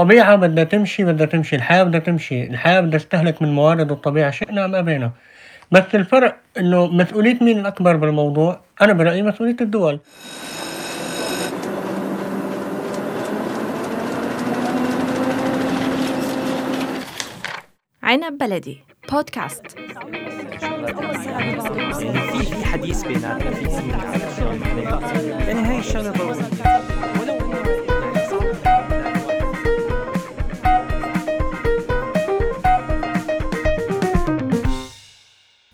الطبيعة بدها تمشي بدها تمشي الحياة بدها تمشي الحياة بدها تستهلك من موارد الطبيعة. شئنا أم أبينا. بس الفرق إنه مسؤولية مين الأكبر بالموضوع؟ أنا برأيي مسؤولية الدول. عنب بلدي بودكاست في في حديث بيناتنا في يعني هاي الشغلة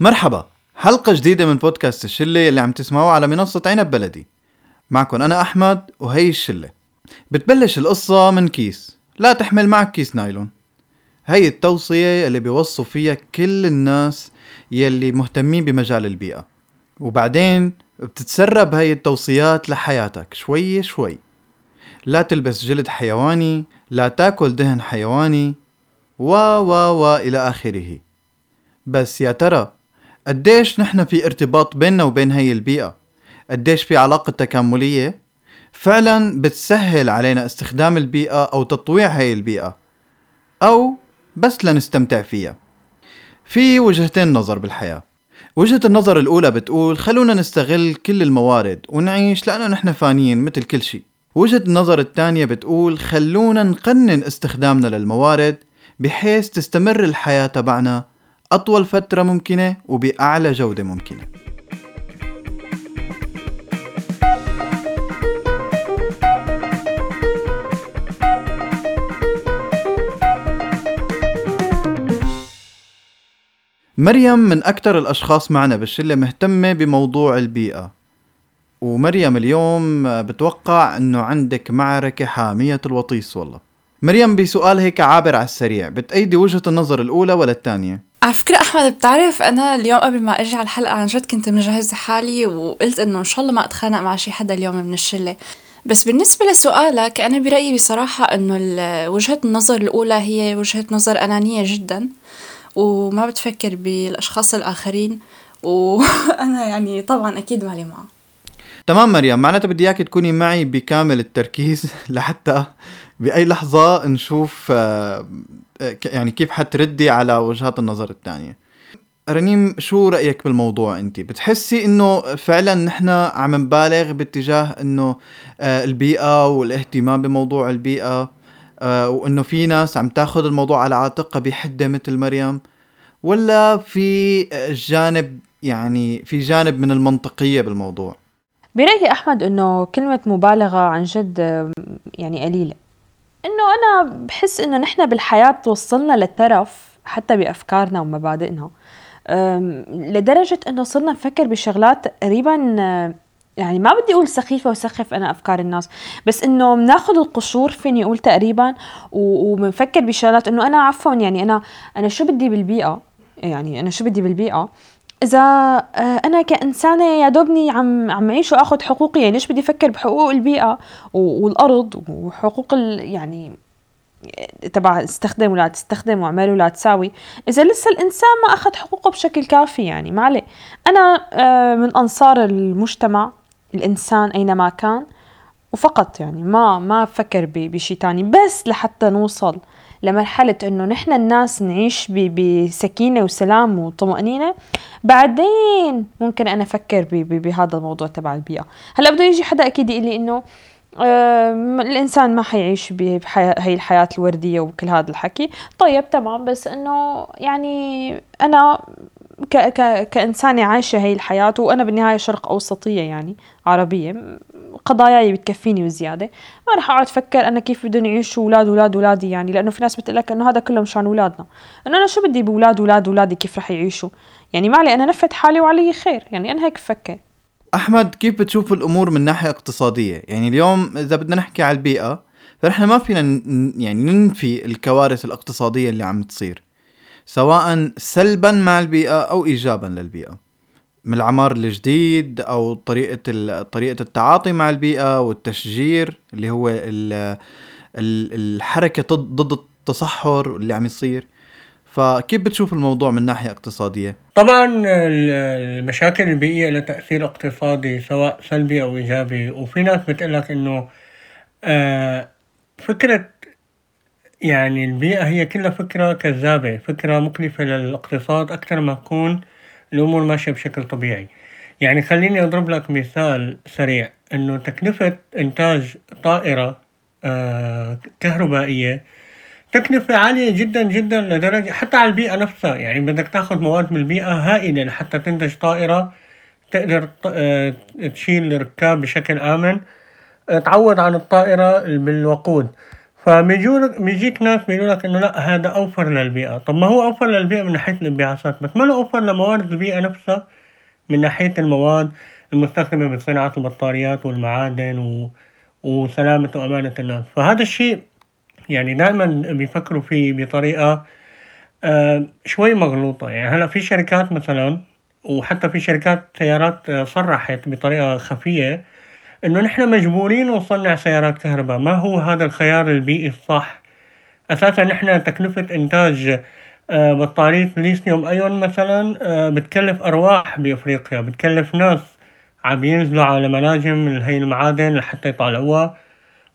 مرحبا. حلقة جديدة من بودكاست الشلة اللي عم تسمعوها على منصة عنب بلدي. معكم أنا أحمد وهي الشلة. بتبلش القصة من كيس. لا تحمل معك كيس نايلون. هي التوصية اللي بيوصوا فيها كل الناس يلي مهتمين بمجال البيئة. وبعدين بتتسرب هاي التوصيات لحياتك. شوي شوي. لا تلبس جلد حيواني. لا تاكل دهن حيواني. و و و إلى آخره. بس يا ترى قديش نحن في ارتباط بيننا وبين هي البيئة؟ قديش في علاقة تكاملية؟ فعلا بتسهل علينا استخدام البيئة أو تطويع هي البيئة أو بس لنستمتع فيها. في وجهتين نظر بالحياة. وجهة النظر الأولى بتقول خلونا نستغل كل الموارد ونعيش لأنه نحن فانيين مثل كل شيء. وجهة النظر الثانية بتقول خلونا نقنن استخدامنا للموارد بحيث تستمر الحياة تبعنا أطول فترة ممكنة وبأعلى جودة ممكنة. مريم من أكثر الأشخاص معنا بالشلة مهتمة بموضوع البيئة. ومريم اليوم بتوقع أنه عندك معركة حامية الوطيس والله. مريم بسؤال هيك عابر على السريع بتأيدي وجهة النظر الأولى ولا الثانية؟ على فكرة أحمد بتعرف أنا اليوم قبل ما أجي على الحلقة عن جد كنت مجهزة حالي وقلت إنه إن شاء الله ما أتخانق مع شي حدا اليوم من الشلة. بس بالنسبة لسؤالك أنا برأيي بصراحة إنه وجهة النظر الأولى هي وجهة نظر أنانية جدا وما بتفكر بالأشخاص الآخرين وأنا يعني طبعا أكيد مالي معه. تمام مريم معناتها بدي إياك تكوني معي بكامل التركيز لحتى بأي لحظة نشوف آه، يعني كيف حتردي على وجهات النظر الثانية. رنيم شو رأيك بالموضوع انت؟ بتحسي إنه فعلا نحن عم نبالغ باتجاه إنه آه، البيئة والاهتمام بموضوع البيئة آه، وإنه في ناس عم تاخذ الموضوع على عاتقها بحدة مثل مريم؟ ولا في جانب يعني في جانب من المنطقية بالموضوع؟ برأيي أحمد إنه كلمة مبالغة عن جد يعني قليلة. إنه أنا بحس إنه نحن بالحياة وصلنا للترف حتى بأفكارنا ومبادئنا. لدرجة إنه صرنا نفكر بشغلات تقريبا يعني ما بدي أقول سخيفة وسخف أنا أفكار الناس بس إنه بناخذ القشور فيني أقول تقريبا وبنفكر بشغلات إنه أنا عفوا يعني أنا أنا شو بدي بالبيئة؟ يعني أنا شو بدي بالبيئة؟ إذا آه، أنا كإنسانة يا دوبني عم عم أعيش وآخذ حقوقي يعني ليش بدي أفكر بحقوق البيئة والأرض وحقوق يعني تبع استخدم ولا تستخدم واعمل ولا تساوي. إذا لسه الإنسان ما أخذ حقوقه بشكل كافي يعني ما عليه. أنا آه، من أنصار المجتمع الإنسان أينما كان وفقط يعني ما ما بفكر بشيء تاني بس لحتى نوصل لمرحلة إنه نحن الناس نعيش بسكينة وسلام وطمأنينة بعدين ممكن أنا أفكر بهذا الموضوع تبع البيئة. هلأ بده يجي حدا أكيد يقول لي إنه الإنسان ما حيعيش بهي الحياة الوردية وكل هذا الحكي. طيب تمام بس إنه يعني أنا ك ك كإنسانة عايشة هي الحياة وأنا بالنهاية شرق أوسطية يعني عربية قضاياي بتكفيني وزيادة. ما رح أقعد أفكر أنا كيف بدهم يعيشوا أولاد أولاد أولادي يعني لأنه في ناس بتقول لك إنه هذا كله مشان أولادنا. إنه أنا شو بدي بأولاد أولاد أولادي كيف رح يعيشوا؟ يعني ما علي أنا نفت حالي وعلي خير يعني أنا هيك بفكر. أحمد كيف بتشوف الأمور من ناحية اقتصادية؟ يعني اليوم إذا بدنا نحكي على البيئة فنحن ما فينا يعني ننفي الكوارث الاقتصادية اللي عم تصير سواء سلبا مع البيئة أو إيجابا للبيئة. من العمار الجديد أو طريقة طريقة التعاطي مع البيئة والتشجير اللي هو الحركة ضد التصحر اللي عم يصير فكيف بتشوف الموضوع من ناحية اقتصادية؟ طبعا المشاكل البيئية لها تأثير اقتصادي سواء سلبي أو إيجابي وفي ناس بتقول لك إنه آه، فكرة يعني البيئة هي كلها فكرة كذابة، فكرة مكلفة للإقتصاد أكتر ما تكون الأمور ماشية بشكل طبيعي، يعني خلّيني أضرب لك مثال سريع إنه تكلفة إنتاج طائرة آآ كهربائية تكلفة عالية جدًا، جدًا لدرجة حتى على البيئة نفسها، يعني بدك تاخد مواد من البيئة هائلة لحتى تنتج طائرة تقدر آآ تشيل الركاب بشكل آمن، تعوّض عن الطائرة بالوقود، فبيجوا لك بيجيك ناس بيقولوا لك إنه لأ هذا أوفر للبيئة، طب ما هو أوفر للبيئة من ناحية الانبعاثات بس ماله أوفر لموارد البيئة نفسها من ناحية المواد المستخدمة بصناعة البطاريات والمعادن و وسلامة وأمانة الناس، فهذا الشيء يعني دايمًا بيفكروا فيه بطريقة آآ شوي مغلوطة، يعني هلأ في شركات مثلًا وحتى في شركات سيارات صرّحت بطريقة خفية إنه نحن مجبورين نصنّع سيارات كهربا، ما هو هذا الخيار البيئي الصح، أساسًا نحن تكلفة إنتاج آآ بطارية ليثيوم أيون مثلًا آآ بتكلف أرواح بأفريقيا، بتكلف ناس عم ينزلوا على مناجم هي المعادن لحتى يطلعوها،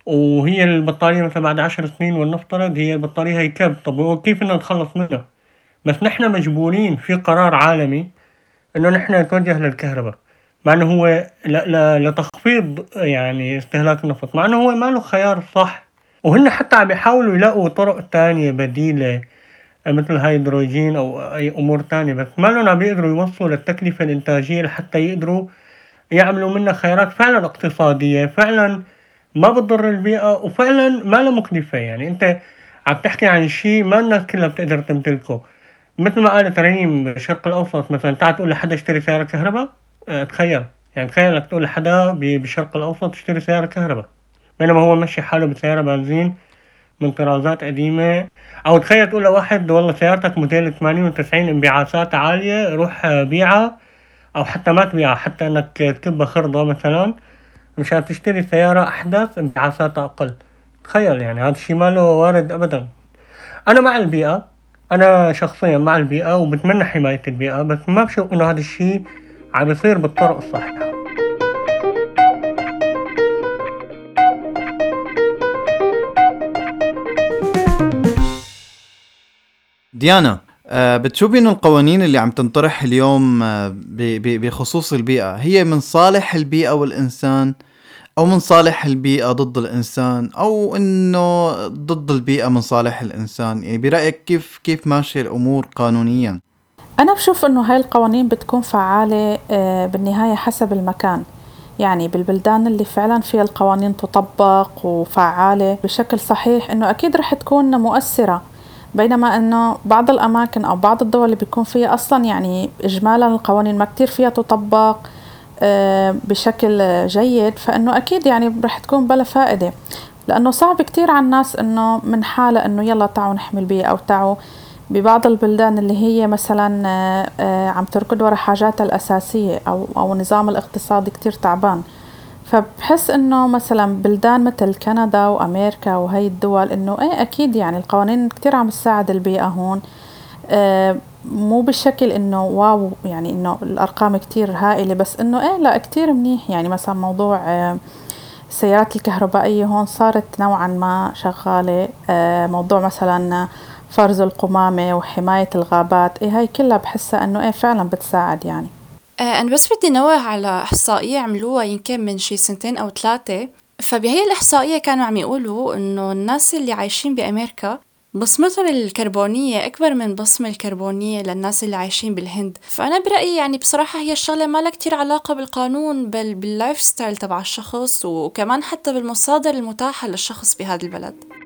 وهي البطارية مثلًا بعد عشر سنين ولنفترض هي البطارية هي كب، طب وكيف بدنا نتخلص منها؟ بس نحن مجبورين. في قرار عالمي إنه نحن نتوجه للكهربا، مع إنه هو لتخفيض يعني استهلاك النفط، مع إنه هو ما له خيار صح، وهن حتى عم يحاولوا يلاقوا طرق تانية بديلة مثل الهيدروجين أو أي أمور تانية، بس مالن عم يقدروا يوصلوا للتكلفة الإنتاجية لحتى يقدروا يعملوا منها خيارات فعلًا اقتصادية، فعلًا ما بتضر البيئة، وفعلًا ما لها مكلفة، يعني أنت عم تحكي عن شي ما الناس كلها بتقدر تمتلكه، متل ما قالت ريم بالشرق الأوسط مثلًا تعال تقول لحدا اشتري سيارة كهربا آآ تخيّل، يعني تخيّل إنك تقول لحدا ب بالشرق الأوسط اشتري سيارة كهربا، بينما هو ممشي حاله بسيارة بنزين من طرازات قديمة، أو تخيّل تقول لواحد والله سيارتك موديل ثمانين وتسعين انبعاثاتها عالية روح بيعها. أو حتى ما تبيعها حتى إنك تكبها خرطة مثلًا. مشان تشتري سيارة أحدث انبعاثاتها أقل، تخيّل يعني هذا الشي ما له وارد أبدًا، أنا مع البيئة، أنا شخصيًا مع البيئة وبتمنى حماية البيئة، بس ما باشوف إنه هذا الشي عم يصير بالطرق الصحيحة. ديانا آه، بتشوفي انه القوانين اللي عم تنطرح اليوم آه، بخصوص البيئة؟ هي من صالح البيئة والإنسان أو من صالح البيئة ضد الإنسان أو إنه ضد البيئة من صالح الإنسان؟ يعني برأيك كيف كيف ماشية الأمور قانونيا؟ أنا بشوف إنه هاي القوانين بتكون فعالة آه، بالنهاية حسب المكان. يعني بالبلدان اللي فعلا فيها القوانين تطبق وفعالة بشكل صحيح إنه أكيد رح تكون مؤثرة. بينما إنه بعض الأماكن أو بعض الدول اللي بيكون فيها أصلا يعني إجمالا القوانين ما كتير فيها تطبق آه، بشكل جيد فإنه أكيد يعني رح تكون بلا فائدة. لأنه صعب كتير على الناس إنه من حالة إنه يلا تعوا نحمي البيئة أو تعوا ببعض البلدان اللي هي مثلا آه، آه، عم تركض ورا حاجاتها الأساسية أو أو النظام الاقتصادي كتير تعبان. فبحس إنه مثلا بلدان مثل كندا وأمريكا وهي الدول إنه إيه أكيد يعني القوانين كتير عم تساعد البيئة هون. آه، مو بالشكل إنه واو يعني إنه الأرقام كتير هائلة بس إنه إيه لا كتير منيح. يعني مثلا موضوع السيارات الكهربائية هون صارت نوعا ما شغالة. موضوع مثلا فرز القمامة وحماية الغابات إيه هاي كلها بحسها إنه إيه فعلا بتساعد يعني. آه، أنا بس بدي نوه على إحصائية عملوها يمكن من شي سنتين أو ثلاثة. فبهي الإحصائية كانوا عم يقولوا إنه الناس اللي عايشين بأمريكا بصمتهم الكربونية أكبر من بصمة الكربونية للناس اللي عايشين بالهند. فأنا برأيي يعني بصراحة هي الشغلة ما لها كتير علاقة بالقانون بل بال life style تبع الشخص وكمان حتى بالمصادر المتاحة للشخص بهذا البلد.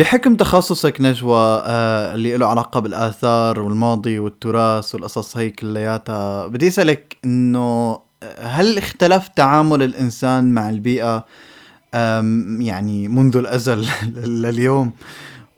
بحكم تخصصك نجوى آه اللي له علاقة بالآثار والماضي والتراث والقصص هي كلياتها بدي أسألك إنه هل اختلف تعامل الإنسان مع البيئة يعني منذ الأزل لليوم؟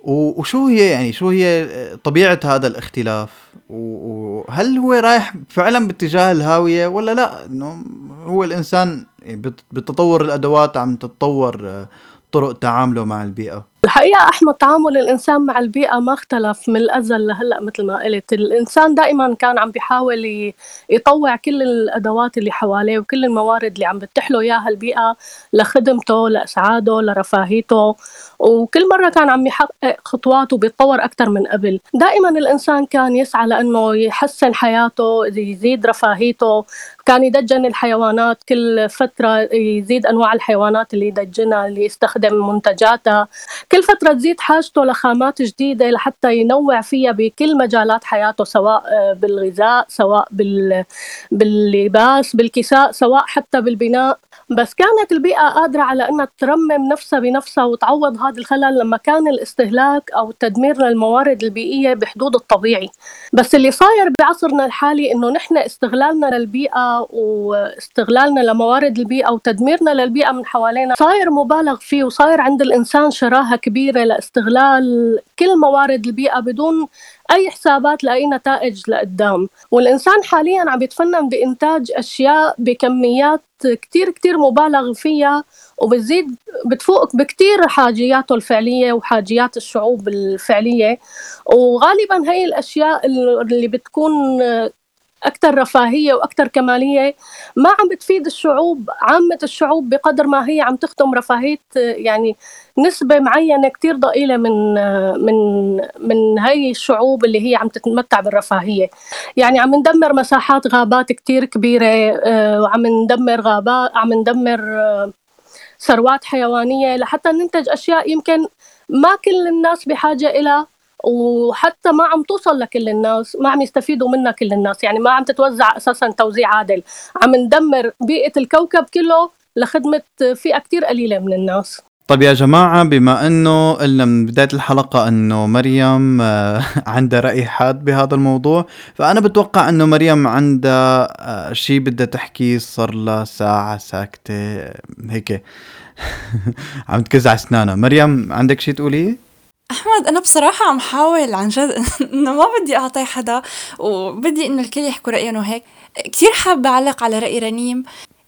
وشو هي يعني شو هي طبيعة هذا الاختلاف؟ وهل هو رايح فعلا باتجاه الهاوية ولا لا؟ إنه هو الإنسان بت- بتطور الأدوات عم تتطور آه، طرق تعامله مع البيئة. الحقيقة أحمد تعامل الإنسان مع البيئة ما اختلف من الأزل لهلأ مثل ما قلت. الإنسان دائما كان عم بيحاول يطوع كل الأدوات اللي حواليه وكل الموارد اللي عم بتح له إياها البيئة لخدمته لإسعاده لرفاهيته. وكل مرة كان عم يحقق خطوات وبيتطور أكثر من قبل. دائما الإنسان كان يسعى لأنه يحسن حياته يزيد رفاهيته. كان يدجن الحيوانات كل فترة يزيد أنواع الحيوانات اللي يدجنها اللي يستخدم منتجاتها. كل فترة تزيد حاجته لخامات جديدة لحتى ينوع فيها بكل مجالات حياته سواء بالغذاء سواء بال... باللباس بالكساء سواء حتى بالبناء. بس كانت البيئة قادرة على أنها ترمم نفسها بنفسها وتعوض هذا الخلل لما كان الاستهلاك أو التدمير للموارد البيئية بحدود الطبيعي. بس اللي صاير بعصرنا الحالي أنه نحن استغلالنا للبيئة واستغلالنا لموارد البيئة وتدميرنا للبيئة من حوالينا. صاير مبالغ فيه وصاير عند الإنسان شراهة كبيرة لاستغلال كل موارد البيئة بدون أي حسابات لأي نتائج لقدام. والإنسان حاليا عم يتفنن بإنتاج أشياء بكميات كتير كتير مبالغ فيها وبتزيد بتفوق بكتير حاجياته الفعلية وحاجيات الشعوب الفعلية. وغالبا هي الأشياء اللي بتكون أكثر رفاهية وأكثر كمالية. ما عم بتفيد الشعوب عامة الشعوب بقدر ما هي عم تخدم رفاهية يعني نسبة معينة كتير ضئيلة من من من هاي الشعوب اللي هي عم تتمتع بالرفاهية. يعني عم ندمر مساحات غابات كتير كبيرة وعم ندمر غابات عم ندمر ثروات حيوانية لحتى ننتج أشياء يمكن ما كل الناس بحاجة إلى وحتى ما عم توصل لكل الناس ما عم يستفيدوا منها كل الناس. يعني ما عم تتوزع أساسا توزيع عادل. عم ندمر بيئة الكوكب كله لخدمة فئة كتير قليلة من الناس. طيب يا جماعة بما إنه قلنا من بداية الحلقة إنه مريم آه، عندها رأي حاد بهذا الموضوع فأنا بتوقع إنه مريم عندها آه، شيء بدها تحكيه صار لها ساعة ساكتة هيك. عم تكزع أسنانها. مريم عندك شيء تقوليه؟ أحمد أنا بصراحة عم حاول عن جد إنه ما بدي أعطي حدا وبدي إنه الكل يحكوا رأيهم وهيك. كتير حابة أعلق على رأي رنيم.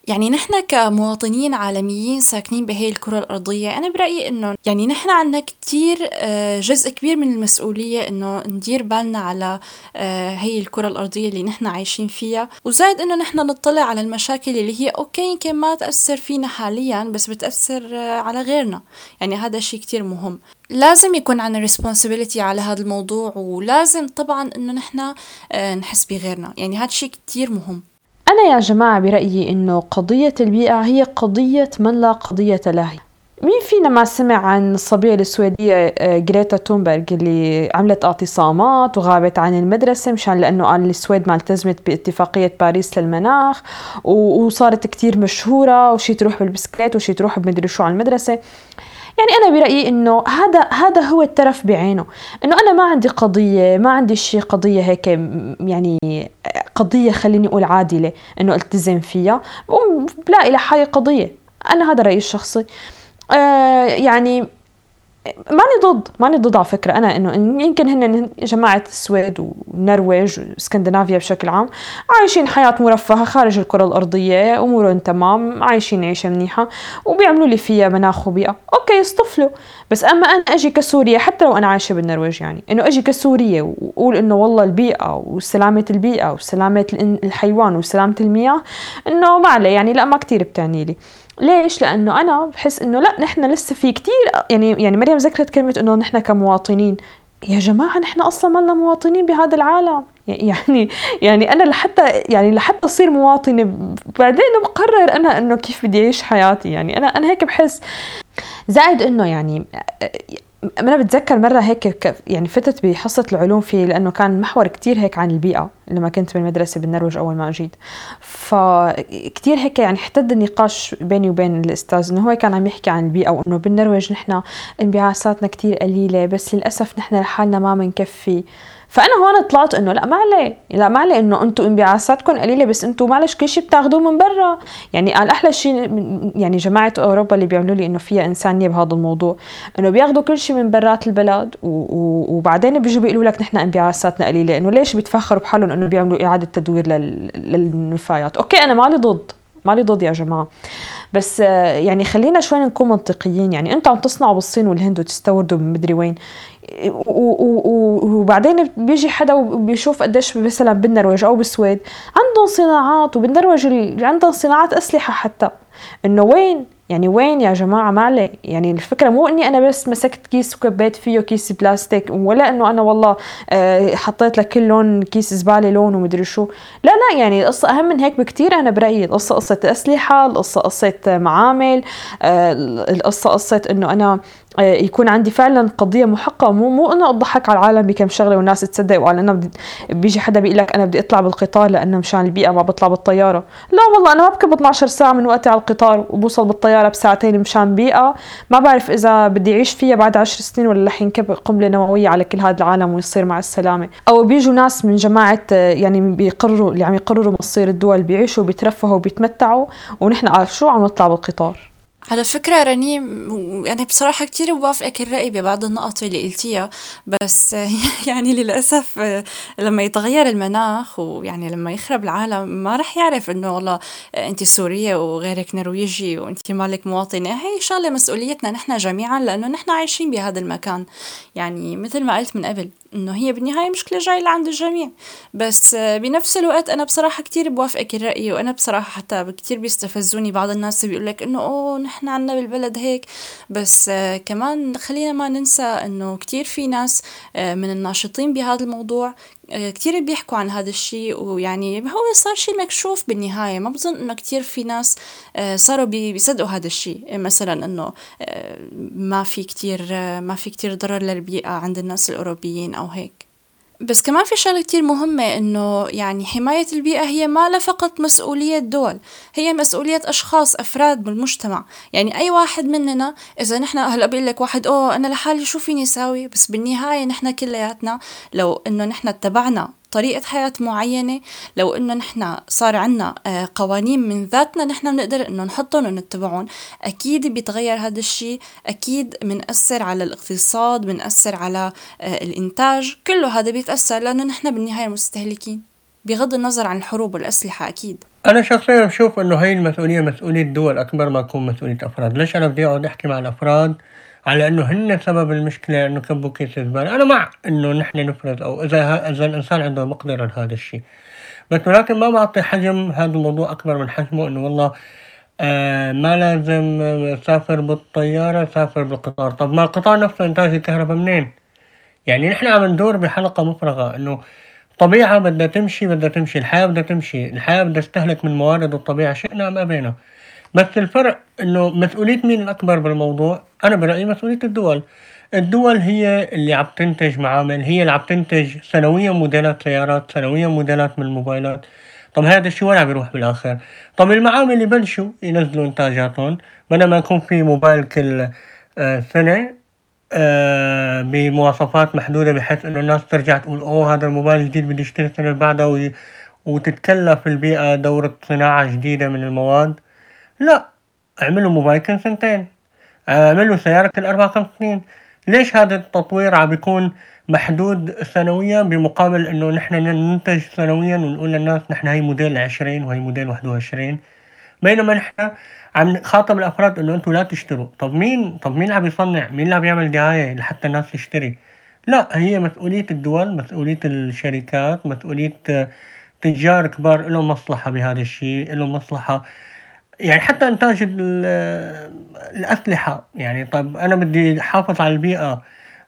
يعني نحن كمواطنين عالميين ساكنين بهي الكرة الأرضية أنا برأيي إنه يعني نحن عنا كتير آه، جزء كبير من المسؤولية إنه ندير بالنا على آه، هي الكرة الأرضية اللي نحن عايشين فيها وزائد إنه نحن نطلع على المشاكل اللي هي أوكي يمكن ما تأثر فينا حاليا بس بتأثر آه، على غيرنا. يعني هذا شيء كتير مهم. لازم يكون عنا responsibility على هذا الموضوع ولازم طبعا إنه نحن نحس بغيرنا. يعني هذا شيء كتير مهم. أنا يا جماعة برأيي إنه قضية البيئة هي قضية من لا قضية له. مين فينا ما سمع عن الصبية السويدية جريتا تونبرغ اللي عملت اعتصامات وغابت عن المدرسة مشان لأنه قال السويد ما التزمت باتفاقية باريس للمناخ وصارت كتير مشهورة وشي تروح بالبسكليت وشي تروح بمدري شو على المدرسة. يعني أنا برأيي إنه هذا هذا هو الترف بعينه. إنه أنا ما عندي قضية ما عندي شيء قضية هيك يعني قضية خليني أقول عادلة إنه ألتزم فيها. بلاقي لحالي قضية. أنا هذا رأيي الشخصي. آه يعني ماني ضد ماني ضد على فكرة. أنا إنه يمكن هن جماعة السويد والنرويج وإسكندنافيا بشكل عام عايشين حياة مرفهة خارج الكرة الأرضية أمورهم تمام عايشين عيشة منيحة وبيعملوا لي فيها مناخ وبيئة. أوكي اصطفلوا بس أما أنا أجي كسورية حتى لو أنا عايشة بالنرويج يعني إنه أجي كسورية وأقول إنه والله البيئة وسلامة البيئة وسلامة الحيوان وسلامة المياه إنه ما عليه يعني لا ما كتير بتعني لي. ليش؟ لأنه أنا بحس إنه لا نحن لسه في كتير يعني يعني مريم ذكرت كلمة إنه نحن كمواطنين. يا جماعة نحن أصلا ما لنا مواطنين بهذا العالم. يعني يعني أنا لحتى يعني لحتى أصير مواطنة بعدين بقرر أنا إنه كيف بدي أعيش حياتي. يعني أنا أنا هيك بحس. زائد إنه يعني أنا بتذكر مرة هيك يعني فتت بحصة العلوم فيه لأنه كان محور كتير هيك عن البيئة لما كنت بالمدرسة بالنرويج أول ما أجيت. فكتير هيك يعني احتد النقاش بيني وبين الأستاذ إنه هو كان عم يحكي عن البيئة وإنه بالنرويج نحن انبعاثاتنا كتير قليلة بس للأسف نحن لحالنا ما بنكفي فأنا هون طلعت إنه لا ما عليه. لا ما عليه إنه أنتم انبعاثاتكم قليلة بس أنتم معلش كل شيء بتاخذوه من برا. يعني قال أحلى شيء يعني جماعة أوروبا اللي بيعملوا لي إنه فيها انسانيه بهذا الموضوع إنه بياخذوا كل شيء من برات البلد وبعدين بيجوا بيقولوا لك نحن انبعاثاتنا قليلة. إنه ليش بيتفخروا بحالهم إنه بيعملوا إعادة تدوير للنفايات؟ okay أنا مالي ضد. مالي ضد يا جماعة. بس آه، يعني خلينا شوي نكون منطقيين. يعني أنتوا عم تصنعوا بالصين والهند وتستوردوا من مدري وين. وبعدين بيجي حدا وبيشوف قديش مثلا بالنرويج أو بالسويد عندهم صناعات وبالنرويج عندهم صناعات أسلحة حتى. إنه وين؟ يعني وين يا جماعة ما عليه يعني الفكرة مو إني أنا بس مسكت كيس وكبيت فيه كيس بلاستيك ولا إنه أنا والله آه، حطيت لكل لون كيس زبالة لون ومدري شو. لا لا يعني القصة أهم من هيك بكتير أنا برأيي. القصة قصة أسلحة القصة قصة معامل آه، القصة قصة إنه أنا يكون عندي فعلا قضية محققه مو مو إنه أضحك على العالم بكم شغلة والناس تصدق وقال أنا بدي بيجي حدا بيقول لك أنا بدي أطلع بالقطار لأنه مشان البيئة ما بطلع بالطيارة. لا والله أنا ما بكب 12 ساعة من وقتي على القطار وبوصل بالطيارة بساعتين مشان بيئة. ما بعرف إذا بدي أعيش فيها بعد 10 سنين ولا رح ينكب قنبلة نووية على كل هذا العالم ويصير مع السلامة. أو بيجوا ناس من جماعة آه، يعني بيقرروا اللي عم يقرروا مصير الدول بيعيشوا بيترفهوا وبيتمتعوا ونحن شو عم نطلع بالقطار؟ على فكرة رنيم يعني بصراحة كتير بوافقك الرأي ببعض النقط اللي قلتيها بس يعني للأسف لما يتغير المناخ ويعني لما يخرب العالم ما رح يعرف إنه والله أنت سورية وغيرك نرويجي وأنت مالك مواطنة. هي شغلة مسؤوليتنا نحن جميعا لأنه نحن عايشين بهذا المكان. يعني مثل ما قلت من قبل إنه هي بالنهاية مشكلة جاية لعند الجميع. بس بنفس الوقت أنا بصراحة كتير بوافقك الرأي وأنا بصراحة حتى كتير بيستفزوني بعض الناس بيقول لك إنه أوه نحن عنا بالبلد هيك. بس كمان خلينا ما ننسى إنه كتير في ناس من الناشطين بهذا الموضوع كتير بيحكوا عن هذا الشيء. ويعني هو صار شيء مكشوف بالنهاية. ما بظن إنه كتير في ناس صاروا بيصدقوا هذا الشيء. مثلا إنه ما في كتير ما في كتير ضرر للبيئة عند الناس الأوروبيين أو هيك. بس كمان في شغلة كتير مهمة إنه يعني حماية البيئة هي ما لا فقط مسؤولية دول هي مسؤولية أشخاص أفراد بالمجتمع. يعني أي واحد مننا إذا نحن هلأ بقول لك واحد أوه أنا لحالي شو فيني أساوي؟ بس بالنهاية نحن كلياتنا لو إنه نحن اتبعنا طريقة حياة معينة. لو إنه نحن صار عنا آه، قوانين من ذاتنا نحن بنقدر إنه نحطهم ونتبعهم أكيد بيتغير هذا الشيء أكيد بنأثر على الاقتصاد بنأثر على آه، الإنتاج. كله هذا بيتأثر لأنه نحن بالنهاية مستهلكين. بغض النظر عن الحروب والأسلحة أكيد. أنا شخصيا بشوف إنه هاي المسؤولية مسؤولية دول أكبر ما تكون مسؤولية أفراد، ليش أنا بدي أقعد أحكي مع الأفراد؟ على إنه هن سبب المشكلة إنه كبوا كيس الزبالة، أنا مع إنه نحن نفرز أو إذا إذا الإنسان عنده مقدرة لهذا الشيء، بس ولكن ما بعطي حجم هذا الموضوع أكبر من حجمه إنه والله آه ما لازم سافر بالطيارة سافر بالقطار، طب ما القطار نفسه إنتاج الكهرباء منين؟ يعني نحن عم ندور بحلقة مفرغة إنه طبيعة بدها تمشي بدها تمشي الحياة بدها تمشي الحياة بدها تستهلك من موارد الطبيعة شئنا أم أبينا. بس الفرق إنه مسؤولية مين الأكبر بالموضوع؟ أنا برأيي مسؤولية الدول. الدول هي اللي عم تنتج معامل هي اللي عم تنتج سنويا موديلات سيارات سنويا موديلات من الموبايلات. طب هذا الشيء وين عم بيروح بالآخر؟ طب المعامل يبلشوا ينزلوا إنتاجاتهم بدل ما يكون في موبايل كل آه، سنة آه، بمواصفات محدودة بحيث إنه الناس ترجع تقول أوه هذا الموبايل الجديد بدي أشتري السنة اللي بعدها وتتكلف البيئة دورة صناعة جديدة من المواد. لأ أعملوا موبايل كل سنتين. أعملوا سيارة كل أربع خمس سنين. ليش هذا التطوير عم بيكون محدود سنويا بمقابل إنه نحن ننتج سنويا ونقول للناس نحن هي موديل عشرين وهي موديل واحد وعشرين؟ بينما نحن عم نخاطب الأفراد إنه أنتم لا تشتروا. طب مين طب مين عم يصنع؟ مين اللي عم يعمل دعاية لحتى الناس تشتري؟ لا هي مسؤولية الدول مسؤولية الشركات مسؤولية تجار كبار لهم مصلحة بهذا الشيء لهم مصلحة يعني حتى إنتاج الأسلحة. يعني طب أنا بدي أحافظ على البيئة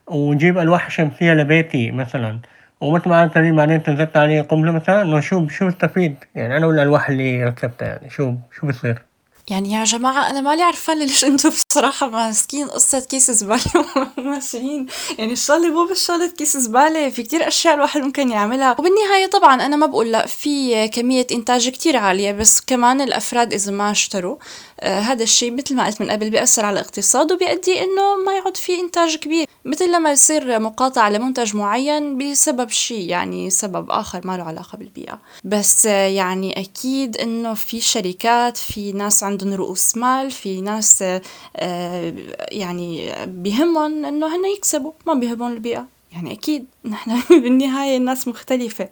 ونجيب ألواح شمسية لبيتي مثلا. ومثل ما لي بعدين تنزلت عليه قنبلة مثلا إنه شو شو بستفيد يعني أنا والألواح اللي ركبتها يعني شو شو بصير؟ يعني يا جماعة أنا مالي عرفان ليش أنتم بصراحة ماسكين قصة كيس زبالة وماشيين يعني الشغلة مو بس شغلة كيس زبالة في كتير أشياء الواحد ممكن يعملها. وبالنهاية طبعا أنا ما بقول لأ في كمية إنتاج كتير عالية بس كمان الأفراد إذا ما اشتروا آه هذا الشيء مثل ما قلت من قبل بيأثر على الاقتصاد وبيؤدي إنه ما يعود في إنتاج كبير. مثل لما يصير مقاطعة لمنتج معين بسبب شيء يعني سبب آخر ما له علاقة بالبيئة. بس آه يعني أكيد إنه في شركات في ناس عندهم رؤوس مال في ناس آه يعني بيهمهم إنه هن يكسبوا ما بيهمهم البيئة. يعني أكيد نحن بالنهاية الناس مختلفة.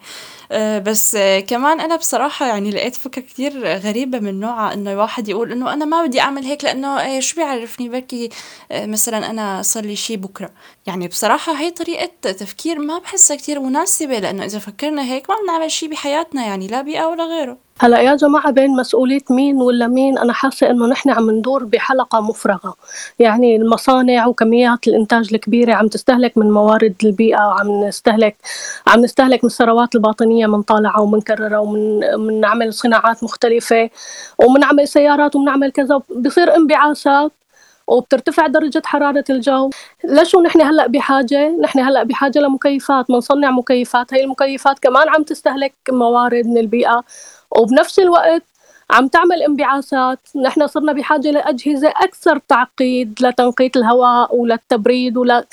آه، بس آه، كمان أنا بصراحة يعني لقيت فكرة كتير غريبة من نوعها إنه الواحد يقول إنه أنا ما بدي أعمل هيك لأنه إيه شو بيعرفني؟ بركي آه، مثلا أنا صار لي شي بكرة. يعني بصراحة هي طريقة تفكير ما بحسها كتير مناسبة لأنه إذا فكرنا هيك ما بنعمل شي بحياتنا يعني لا بيئة ولا غيره. هلا يا جماعة بين مسؤولية مين ولا مين أنا حاسة إنه نحن عم ندور بحلقة مفرغة. يعني المصانع وكميات الإنتاج الكبيرة عم تستهلك من موارد البيئة وعم نستهلك عم نستهلك من الثروات الباطنية منطالعة ومنكررة ومن من نعمل صناعات مختلفة ومنعمل سيارات ومنعمل كذا. بصير انبعاثات وبترتفع درجة حرارة الجو. لشو نحن هلأ بحاجة؟ نحن هلأ بحاجة لمكيفات بنصنع مكيفات. هي المكيفات كمان عم تستهلك موارد من البيئة. وبنفس الوقت عم تعمل انبعاثات. نحن صرنا بحاجة لأجهزة أكثر تعقيد لتنقية الهواء وللتبريد ولا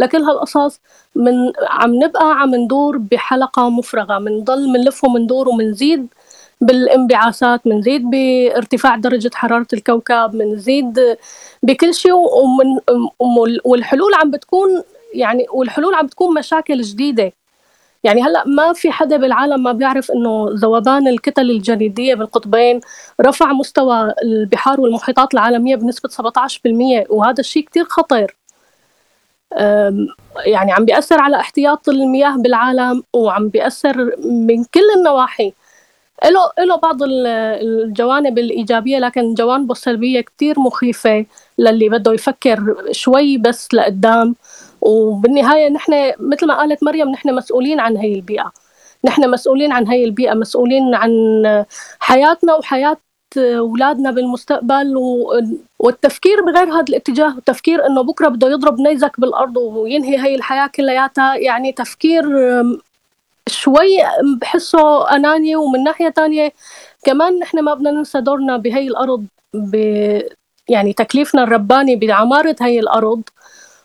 لكل هالقصص من عم نبقى عم ندور بحلقة مفرغة بنضل منلف ومندور ومنزيد بالانبعاثات منزيد بارتفاع درجة حرارة الكوكب منزيد بكل شيء ومن والحلول عم بتكون يعني والحلول عم بتكون مشاكل جديدة. يعني هلأ ما في حدا بالعالم ما بيعرف إنه ذوبان الكتل الجليدية بالقطبين رفع مستوى البحار والمحيطات العالمية بنسبة 17% وهذا الشيء كثير خطير. يعني عم بيأثر على احتياط المياه بالعالم وعم بيأثر من كل النواحي. له له بعض الجوانب الإيجابية لكن جوانبه السلبية كتير مخيفة للي بده يفكر شوي بس لقدام. وبالنهاية نحن مثل ما قالت مريم نحن مسؤولين عن هي البيئة. نحن مسؤولين عن هي البيئة مسؤولين عن حياتنا وحياة أولادنا بالمستقبل والتفكير بغير هذا الاتجاه التفكير إنه بكرة بده يضرب نيزك بالأرض وينهي هي الحياة كلياتها يعني تفكير شوي بحسه اناني ومن ناحية تانية كمان نحن ما بدنا ننسى دورنا بهي الأرض ب يعني تكليفنا الرباني بعمارة هي الأرض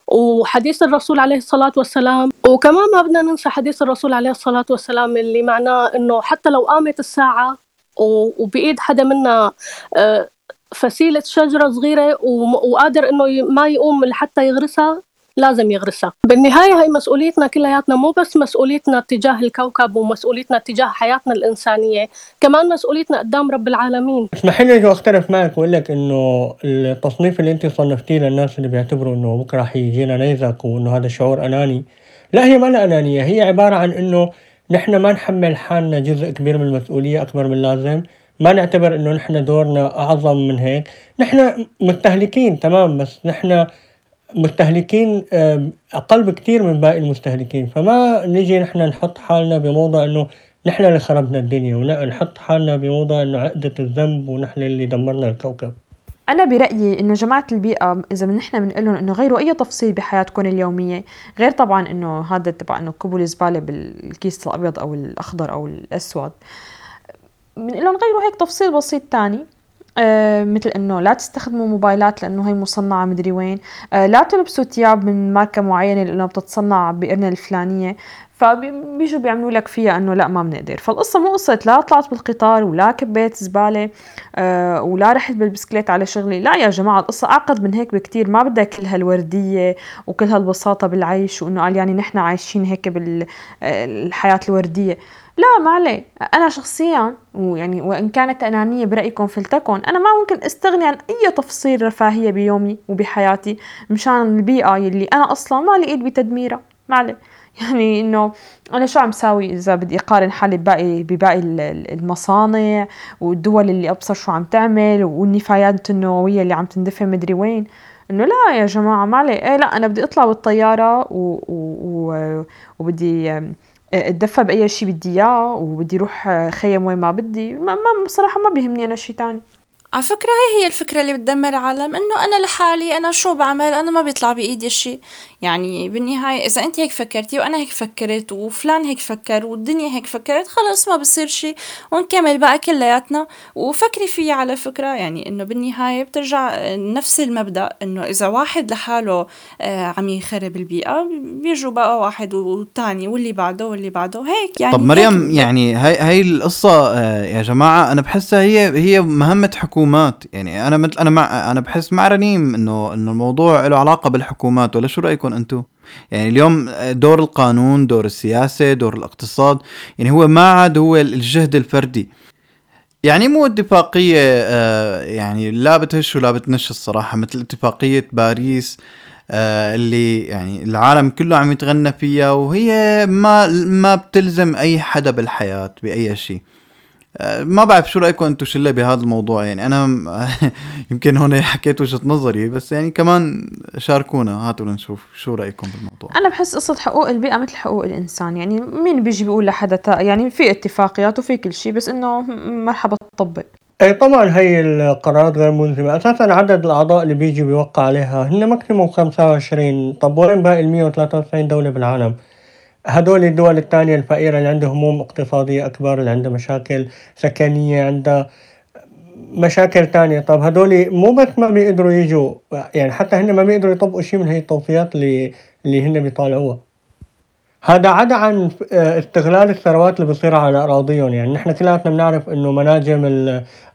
وحديث الرسول عليه الصلاة والسلام وكمان ما بدنا ننسى حديث الرسول عليه الصلاة والسلام اللي معناه إنه حتى لو قامت الساعة وبإيد حدا منا آه، فسيلة شجرة صغيرة وقادر إنه ما يقوم لحتى يغرسها لازم يغرسها. بالنهاية هي مسؤوليتنا كلياتنا مو بس مسؤوليتنا تجاه الكوكب ومسؤوليتنا تجاه حياتنا الإنسانية كمان مسؤوليتنا قدام رب العالمين. اسمح لي أختلف معك وأقول لك إنه التصنيف اللي أنت صنفتيه للناس اللي بيعتبروا إنه بكرة حيجينا نيزك وإنه هذا شعور أناني. لا هي ما أنانية هي عبارة عن إنه نحن ما نحمل حالنا جزء كبير من المسؤولية أكبر من اللازم. ما نعتبر إنه نحن دورنا أعظم من هيك. نحن مستهلكين تمام بس نحن مستهلكين أقل بكتير من باقي المستهلكين. فما نجي نحن نحط حالنا بموضع إنه نحن اللي خربنا الدنيا ونحط حالنا بموضع إنه عقدة الذنب ونحن اللي دمرنا الكوكب. أنا برأيي إنه جماعة البيئة إذا نحن بنقول لهم إنه غيروا أي تفصيل بحياتكم اليومية غير طبعا إنه هذا تبع إنه كبوا الزبالة بالكيس الأبيض أو الأخضر أو الأسود. بنقول لهم غيروا هيك تفصيل بسيط تاني آه مثل إنه لا تستخدموا موبايلات لإنه هي مصنعة مدري وين آه لا تلبسوا ثياب من ماركة معينة لإنه بتتصنع بقرنة الفلانية. فبيجوا بيعملوا لك فيها إنه لا ما بنقدر. فالقصة مو قصة لا طلعت بالقطار ولا كبيت زبالة آه ولا رحت بالبسكليت على شغلي. لا يا جماعة القصة أعقد من هيك بكتير. ما بدها كل هالوردية وكل هالبساطة بالعيش وإنه قال يعني نحن عايشين هيك بالحياة الوردية. لا ما عليه. أنا شخصيا ويعني وإن كانت أنانية برأيكم فلتكن أنا ما ممكن أستغني عن أي تفصيل رفاهية بيومي وبحياتي مشان البيئة يلي أنا أصلا ما إيد بتدميرها. ما عليه. يعني إنه أنا شو عم ساوي إذا بدي أقارن حالي بباقي بباقي المصانع والدول اللي أبصر شو عم تعمل والنفايات النووية اللي عم تندفن مدري وين؟ إنه لا يا جماعة ما عليه إيه لا أنا بدي أطلع بالطيارة و... و... وبدي أتدفى بأي شيء بدي إياه وبدي أروح خيم وين ما بدي. ما, ما بصراحة ما بيهمني أنا شيء تاني. على فكرة هي هي الفكرة اللي بتدمر العالم إنه أنا لحالي أنا شو بعمل؟ أنا ما بيطلع بإيدي شيء يعني بالنهاية إذا أنت هيك فكرتي وأنا هيك فكرت وفلان هيك فكر والدنيا هيك فكرت خلص ما بصير شيء ونكمل بقى كلياتنا. وفكري فيها على فكرة يعني إنه بالنهاية بترجع نفس المبدأ إنه إذا واحد لحاله آه عم يخرب البيئة بيجوا بقى واحد والتاني واللي بعده واللي بعده. هيك يعني طب مريم يعني هاي هاي القصة آه يا جماعة أنا بحسها هي هي مهمة حكومة. الحكومات. يعني أنا مثل أنا مع أنا بحس مع رنيم انه إنه الموضوع له علاقة بالحكومات. ولا شو رأيكم أنتم يعني اليوم دور القانون دور السياسة دور الاقتصاد يعني هو ما عاد هو الجهد الفردي. يعني مو اتفاقية آه يعني لا بتهش ولا بتنش الصراحة مثل اتفاقية باريس آه اللي يعني العالم كله عم يتغنى فيها وهي ما ما بتلزم أي حدا بالحياة بأي شيء. ما بعرف شو رأيكم أنتم شلة بهذا الموضوع يعني. أنا يمكن هون حكيت وجهة نظري بس يعني كمان شاركونا هاتوا لنشوف شو رأيكم بالموضوع. أنا بحس قصة حقوق البيئة مثل حقوق الإنسان يعني مين بيجي بيقول لحدا يعني في اتفاقيات وفي كل شيء بس إنه مرحبا تطبق. اي طبعا هي القرارات غير ملزمة. أساسا عدد الأعضاء اللي بيجي بيوقع عليها هن ماكسيموم 25 طب وين باقي ال 193 دولة بالعالم؟ هدول الدول الثانية الفقيرة اللي عندها هموم اقتصادية أكبر اللي عندها مشاكل سكنية عندها مشاكل تانية طب هدول مو بس ما بيقدروا يجوا يعني حتى هن ما بيقدروا يطبقوا شيء من هي التوصيات اللي اللي هن بيطالعوها. هذا عدا عن استغلال الثروات اللي بصير على أراضيهم. يعني نحن كلياتنا بنعرف إنه مناجم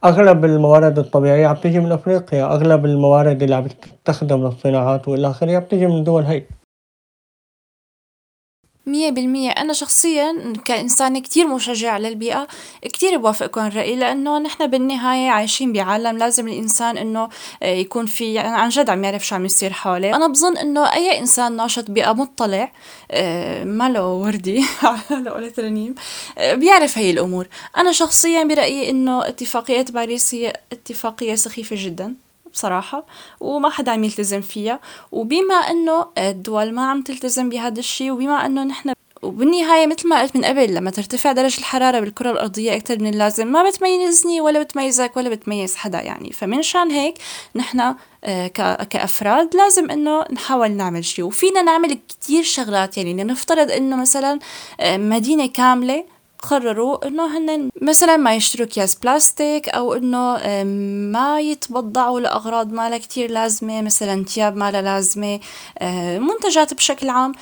أغلب الموارد الطبيعية عم تيجي من أفريقيا أغلب الموارد اللي عم تستخدم للصناعات والى آخره عم تيجي من الدول هي. مية بالمية. أنا شخصيا كإنسانة كتير مشجعة للبيئة كتير بوافقكم الرأي لأنه نحن بالنهاية عايشين بعالم لازم الإنسان إنه آه، يكون في يعني عن جد عم يعرف شو عم يصير حواليه. أنا بظن إنه أي إنسان ناشط بيئة مطلع آه، ماله وردي على قولة رنيم آه، بيعرف هي الأمور. أنا شخصيا برأيي إنه اتفاقية باريس هي اتفاقية سخيفة جدا. بصراحة وما حدا عم يلتزم فيها. وبما إنه الدول ما عم تلتزم بهذا الشيء وبما إنه نحن وبالنهاية مثل ما قلت من قبل لما ترتفع درجة الحرارة بالكرة الأرضية أكثر من اللازم ما بتميزني ولا بتميزك ولا بتميز حدا يعني. فمن شان هيك نحن آه، كأفراد لازم إنه نحاول نعمل شيء وفينا نعمل كتير شغلات يعني نفترض إنه مثلا آه، مدينة كاملة قرروا إنه هن مثلا ما يشتروا أكياس بلاستيك أو إنه ما يتبضعوا لأغراض ما لها كتير لازمة مثلا ثياب ما لها لازمة منتجات بشكل عام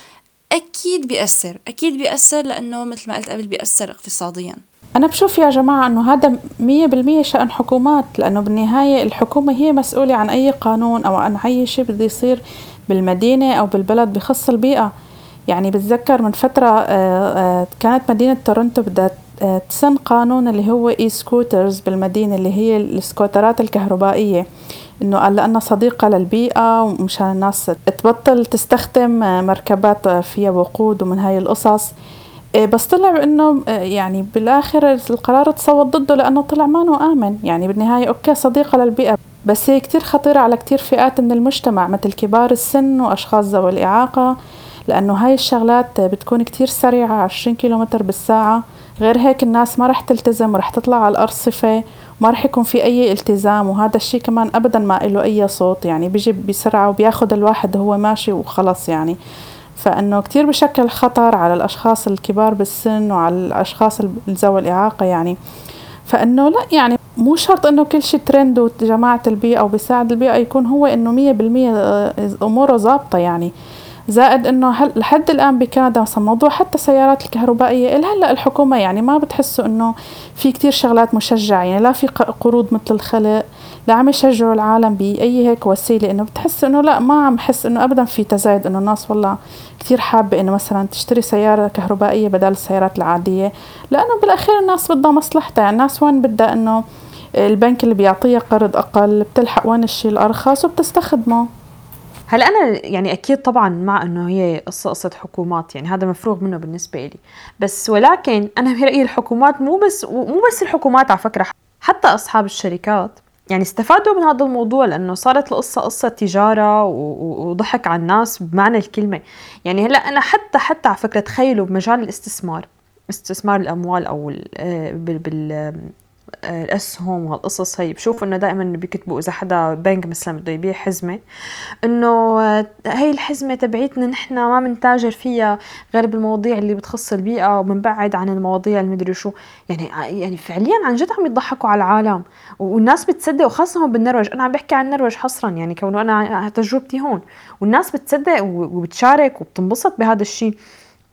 أكيد بيأثر أكيد بيأثر لأنه مثل ما قلت قبل بيأثر اقتصاديا. أنا بشوف يا جماعة أنه هذا مية بالمية شأن حكومات لأنه بالنهاية الحكومة هي مسؤولة عن أي قانون أو عن أي شيء بده يصير بالمدينة أو بالبلد بخص البيئة. يعني بتذكر من فترة آه، آه، كانت مدينة تورنتو آه، تسن قانون اللي هو E-scooters بالمدينة اللي هي ال scooterات الكهربائية. إنه قال لأنها صديقة للبيئة ومشان الناس تبطل تستخدم مركبات فيها وقود ومن هاي القصص. بس طلع إنه يعني بالآخر القرار تصوت ضده لأنه طلع ما آمن. يعني بالنهاية okay صديقة للبيئة بس هي كتير خطيرة على كتير فئات من المجتمع مثل كبار السن وأشخاص ذوي الإعاقة. لأنه هاي الشغلات بتكون كتير سريعة عشرين كيلومتر بالساعة. غير هيك الناس ما رح تلتزم ورح تطلع على الأرصفة ما رح يكون في أي التزام وهذا الشيء كمان أبدا ما له أي صوت. يعني بيجي بسرعة وبياخد الواحد وهو ماشي وخلص يعني. فإنه كتير بشكل خطر على الأشخاص الكبار بالسن وعلى الأشخاص ذوي الإعاقة يعني. فإنه لا يعني مو شرط إنه كل شيء ترند وجماعة البيئة وبيساعد البيئة يكون هو إنه مية بالمية آه، أموره ظابطة يعني. زائد إنه هل لحد الآن بكندا مثلا موضوع حتى السيارات الكهربائية. هلأ الحكومة يعني ما بتحسوا إنه في كتير شغلات مشجعة يعني لا في قروض مثل الخلق لا عم يشجعوا العالم بأي هيك وسيلة. إنه بتحس إنه لا ما عم حس إنه ابدا في تزايد إنه الناس والله كثير حابة إنه مثلا تشتري سيارة كهربائية بدل السيارات العادية. لأنه بالأخير الناس بدها مصلحتها يعني الناس وين بدها إنه البنك اللي بيعطيها قرض أقل بتلحق وين الشيء الأرخص وبتستخدمه. هلا أنا يعني أكيد طبعا مع إنه هي قصه قصة حكومات يعني هذا مفروغ منه بالنسبة لي بس ولكن أنا برأيي الحكومات مو بس مو بس الحكومات على فكرة حتى أصحاب الشركات. يعني استفادوا من هذا الموضوع لأنه صارت القصة قصة تجارة وضحك على الناس بمعنى الكلمة. يعني هلا أنا حتى حتى على فكرة تخيلوا بمجال الاستثمار استثمار الأموال أو آه، بال الأسهم وهالقصص هي بشوف إنه دائما بيكتبوا إذا حدا بنك مثلا بده يبيع حزمة إنه هي الحزمة تبعيتنا نحن ما بنتاجر فيها غير بالمواضيع اللي بتخص البيئة وبنبعد عن المواضيع المدري شو. يعني يعني فعليا عن جد عم يضحكوا على العالم والناس بتصدق وخاصة هون بالنرويج. أنا عم بحكي عن النرويج حصرا يعني كونه أنا تجربتي هون. والناس بتصدق وبتشارك وبتنبسط بهذا الشيء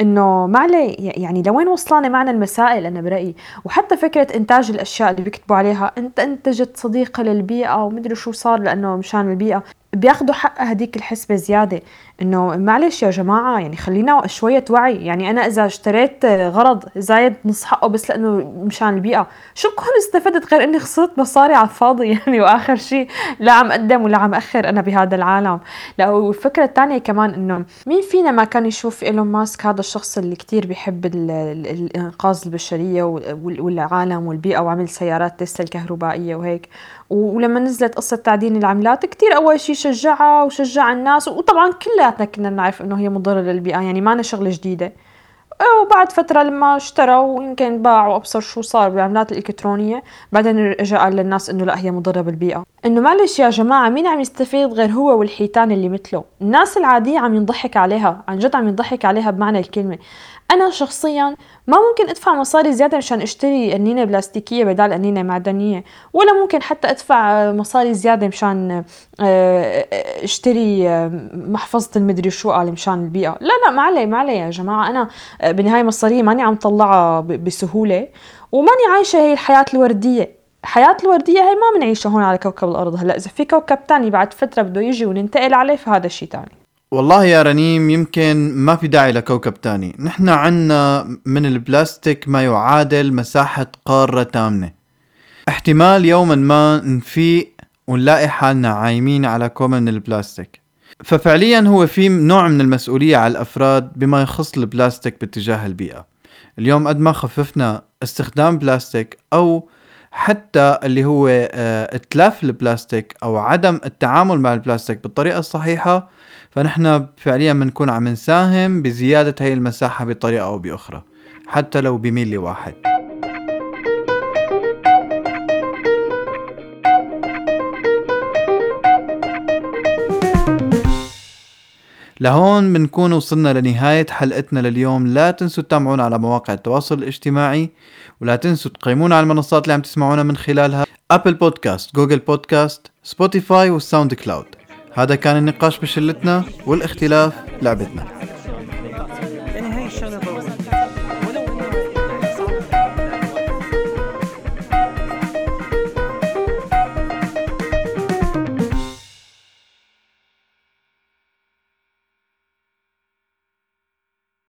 إنه ما يعني لوين وصلانه معنا المسائل أنا برأيي. وحتى فكرة إنتاج الأشياء اللي بيكتبوا عليها أنت انتجت صديقة للبيئة ومدري شو صار لأنه مشان البيئة. بياخذوا حق هديك الحسبة زيادة. إنه معلش يا جماعة يعني خلينا شوية وعي. يعني أنا إذا اشتريت غرض زايد نص حقه بس لأنه مشان البيئة. شو بكون استفدت غير إني خسرت مصاري على الفاضي؟ يعني وآخر شيء لا عم أقدم ولا عم أخر أنا بهذا العالم. لا والفكرة الثانية كمان إنه مين فينا ما كان يشوف إيلون ماسك هذا الشخص اللي كتير بيحب الإنقاذ البشرية والعالم والبيئة وعمل سيارات تسلا الكهربائية وهيك. ولما نزلت قصة تعدين العملات كتير أول شي شجعها وشجع الناس وطبعا كلياتنا كنا نعرف إنه هي مضرة للبيئة يعني ما شغلة جديدة. وبعد فترة لما اشتروا ويمكن باعوا وابصر شو صار بالعملات الإلكترونية بعدين اجى قال للناس إنه لا هي مضرة بالبيئة. إنه معلش يا جماعة مين عم يستفيد غير هو والحيتان اللي مثله؟ الناس العادية عم ينضحك عليها عن جد عم ينضحك عليها بمعنى الكلمة. أنا شخصيا ما ممكن أدفع مصاري زيادة مشان أشتري قنينة بلاستيكية بدال قنينة معدنية ولا ممكن حتى أدفع مصاري زيادة مشان آه، أشتري آه، محفظة المدري شو قال مشان البيئة. لا لا ما علي ما علي يا جماعة. أنا آه، بالنهاية مصارية ماني عم طلعها بسهولة وماني عايشة هي الحياة الوردية. الحياة الوردية هي ما بنعيشها هون على كوكب الأرض. هلأ إذا في كوكب تاني بعد فترة بده يجي وننتقل عليه فهذا شيء تاني. والله يا رنيم يمكن ما في داعي لكوكب تاني. نحن عنا من البلاستيك ما يعادل مساحة قارة تامنة. احتمال يوما ما نفيق ونلاقي حالنا عايمين على كوم من البلاستيك. ففعليا هو في نوع من المسؤولية على الأفراد بما يخص البلاستيك باتجاه البيئة. اليوم قد ما خففنا استخدام بلاستيك أو حتى اللي هو آه، اتلاف البلاستيك أو عدم التعامل مع البلاستيك بالطريقة الصحيحة فنحن فعليا بنكون عم نساهم بزيادة هاي المساحة بطريقة أو بأخرى حتى لو بميل واحد لهون بنكون وصلنا لنهاية حلقتنا لليوم. لا تنسوا تتابعونا على مواقع التواصل الاجتماعي ولا تنسوا تقيمونا على المنصات اللي عم تسمعونا من خلالها. Apple Podcasts Google Podcasts Spotify وال SoundCloud هذا كان النقاش بشلتنا والاختلاف لعبتنا.